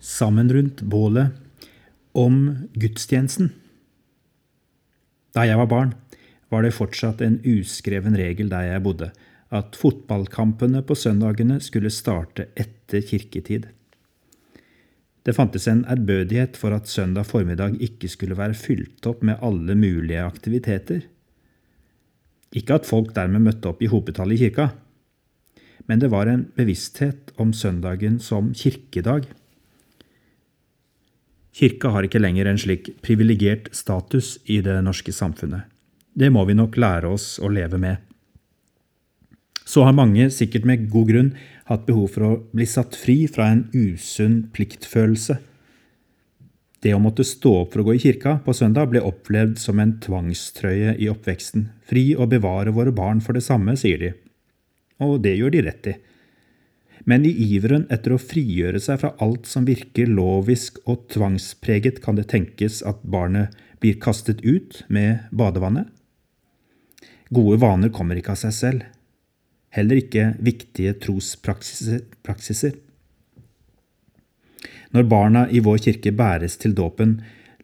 sammen rundt bålet om gudstjenesten. Da jeg var barn, var det fortsatt en uskreven regel der jeg bodde, at fotballkampene på søndagene skulle starte etter kirketid. Det fantes en ærbødighet for at søndag formiddag ikke skulle være fylt opp med alle mulige aktiviteter. Ikke at folk dermed møtte opp i hopetall i kirka, men det var en bevissthet om søndagen som kirkedag. Kirka har ikke lenger en slik privilegert status i det norske samfunnet. Det må vi nok lære oss å leve med. Så har mange, sikkert med god grunn, hatt behov for å bli satt fri fra en usunn pliktfølelse. Det å måtte stå opp for å gå i kirka på søndag ble opplevd som en tvangstrøye i oppveksten. Fri å bevare våre barn for det samme, sier de. Og det gjør de rett i. Men i iveren etter å frigjøre seg fra alt som virker lovisk og tvangspreget, kan det tenkes at barnet blir kastet ut med badevannet. Gode vaner kommer ikke av seg selv, heller ikke viktige trospraksiser. Når barna i vår kirke bæres til dåpen,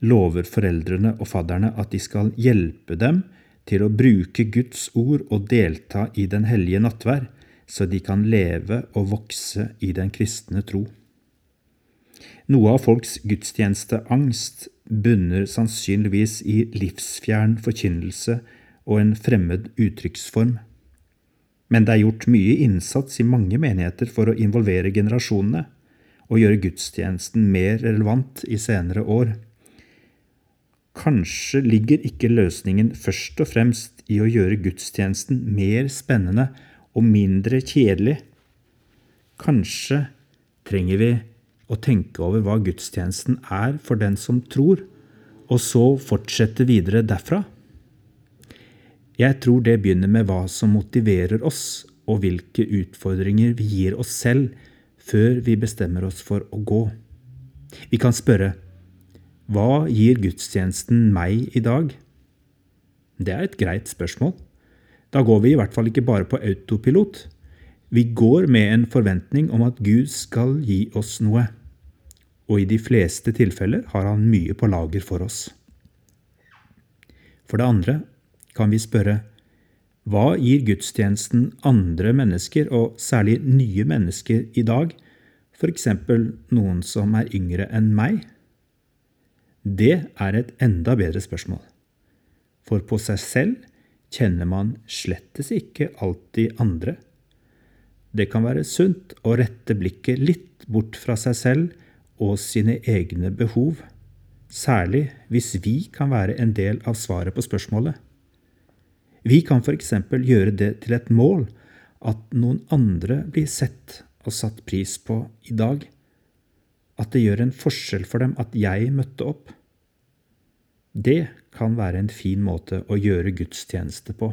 lover foreldrene og fadderne at de skal hjelpe dem til å bruke Guds ord og delta i den hellige nattvær, så de kan leve og vokse i den kristne tro. Noe av folks gudstjenesteangst bunner sannsynligvis i livsfjern forkynnelse og en fremmed uttrykksform. Men det er gjort mye innsats i mange menigheter for å involvere generasjonene og gjøre gudstjenesten mer relevant i senere år. Kanskje ligger ikke løsningen først og fremst i å gjøre gudstjenesten mer spennende og mindre kjedelig. Kanskje trenger vi å tenke over hva gudstjenesten er for den som tror, og så fortsette videre derfra. Jeg tror det begynner med hva som motiverer oss, og hvilke utfordringer vi gir oss selv før vi bestemmer oss for å gå. Vi kan spørre hva gir gudstjenesten meg i dag? Det er et greit spørsmål. Da går vi i hvert fall ikke bare på autopilot. Vi går med en forventning om at Gud skal gi oss noe. Og i de fleste tilfeller har han mye på lager for oss. For det andre kan vi spørre hva gir gudstjenesten andre mennesker, og særlig nye mennesker, i dag, f.eks. noen som er yngre enn meg? Det er et enda bedre spørsmål. For på seg selv kjenner man slettes ikke alltid andre. Det kan være sunt å rette blikket litt bort fra seg selv og sine egne behov, særlig hvis vi kan være en del av svaret på spørsmålet. Vi kan f.eks. gjøre det til et mål at noen andre blir sett og satt pris på i dag. At det gjør en forskjell for dem at jeg møtte opp. Det kan være en fin måte å gjøre gudstjeneste på.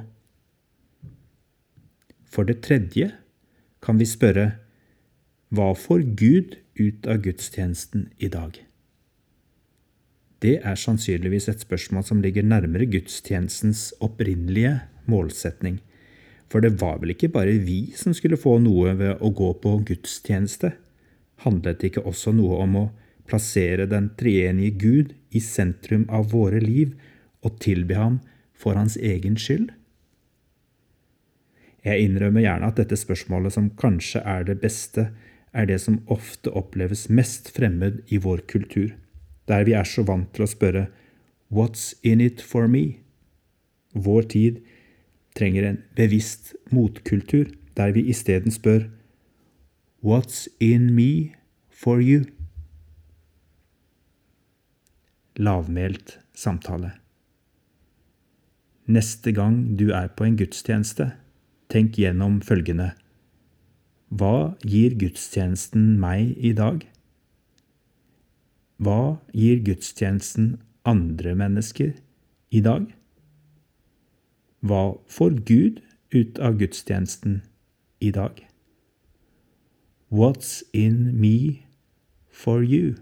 For det tredje kan vi spørre hva får Gud ut av gudstjenesten i dag? Det er sannsynligvis et spørsmål som ligger nærmere gudstjenestens opprinnelige målsetning. For det var vel ikke bare vi som skulle få noe ved å gå på gudstjeneste? Handlet det ikke også noe om å plassere den treenige Gud i sentrum av våre liv og tilbe ham for hans egen skyld? Jeg innrømmer gjerne at dette spørsmålet, som kanskje er det beste, er det som ofte oppleves mest fremmed i vår kultur der vi er så vant til å spørre What's in it for me? Vår tid trenger en bevisst motkultur, der vi isteden spør What's in me for you? Lavmælt samtale. Neste gang du er på en gudstjeneste, tenk gjennom følgende Hva gir gudstjenesten meg i dag? Hva gir gudstjenesten andre mennesker i dag? Hva får Gud ut av gudstjenesten i dag? What's in me for you?